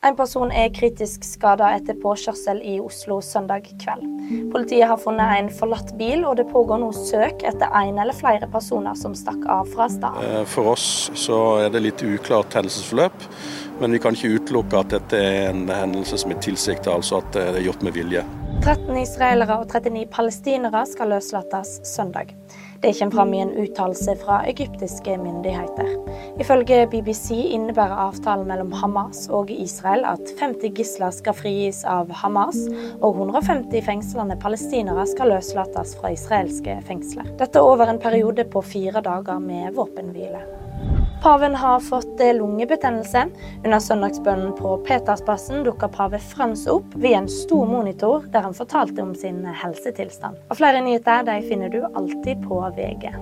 En person er kritisk skada etter påkjørsel i Oslo søndag kveld. Politiet har funnet en forlatt bil, og det pågår nå søk etter en eller flere personer som stakk av fra stedet. Eh, for oss så er det litt uklart hendelsesforløp, men vi kan ikke utelukke at dette er en hendelse som er tilsiktet, altså at det er gjort med vilje. 13 israelere og 39 palestinere skal løslates søndag. Det kommer fram i en uttalelse fra egyptiske myndigheter. Ifølge BBC innebærer avtalen mellom Hamas og Israel at 50 gisler skal frigis av Hamas, og 150 fengslende palestinere skal løslates fra israelske fengsler. Dette over en periode på fire dager med våpenhvile. Paven har fått eh, lungebetennelse. Under søndagsbønnen på Petersplassen dukka pave Frans opp via en stor monitor der han fortalte om sin helsetilstand. Og Flere nyheter de finner du alltid på VG.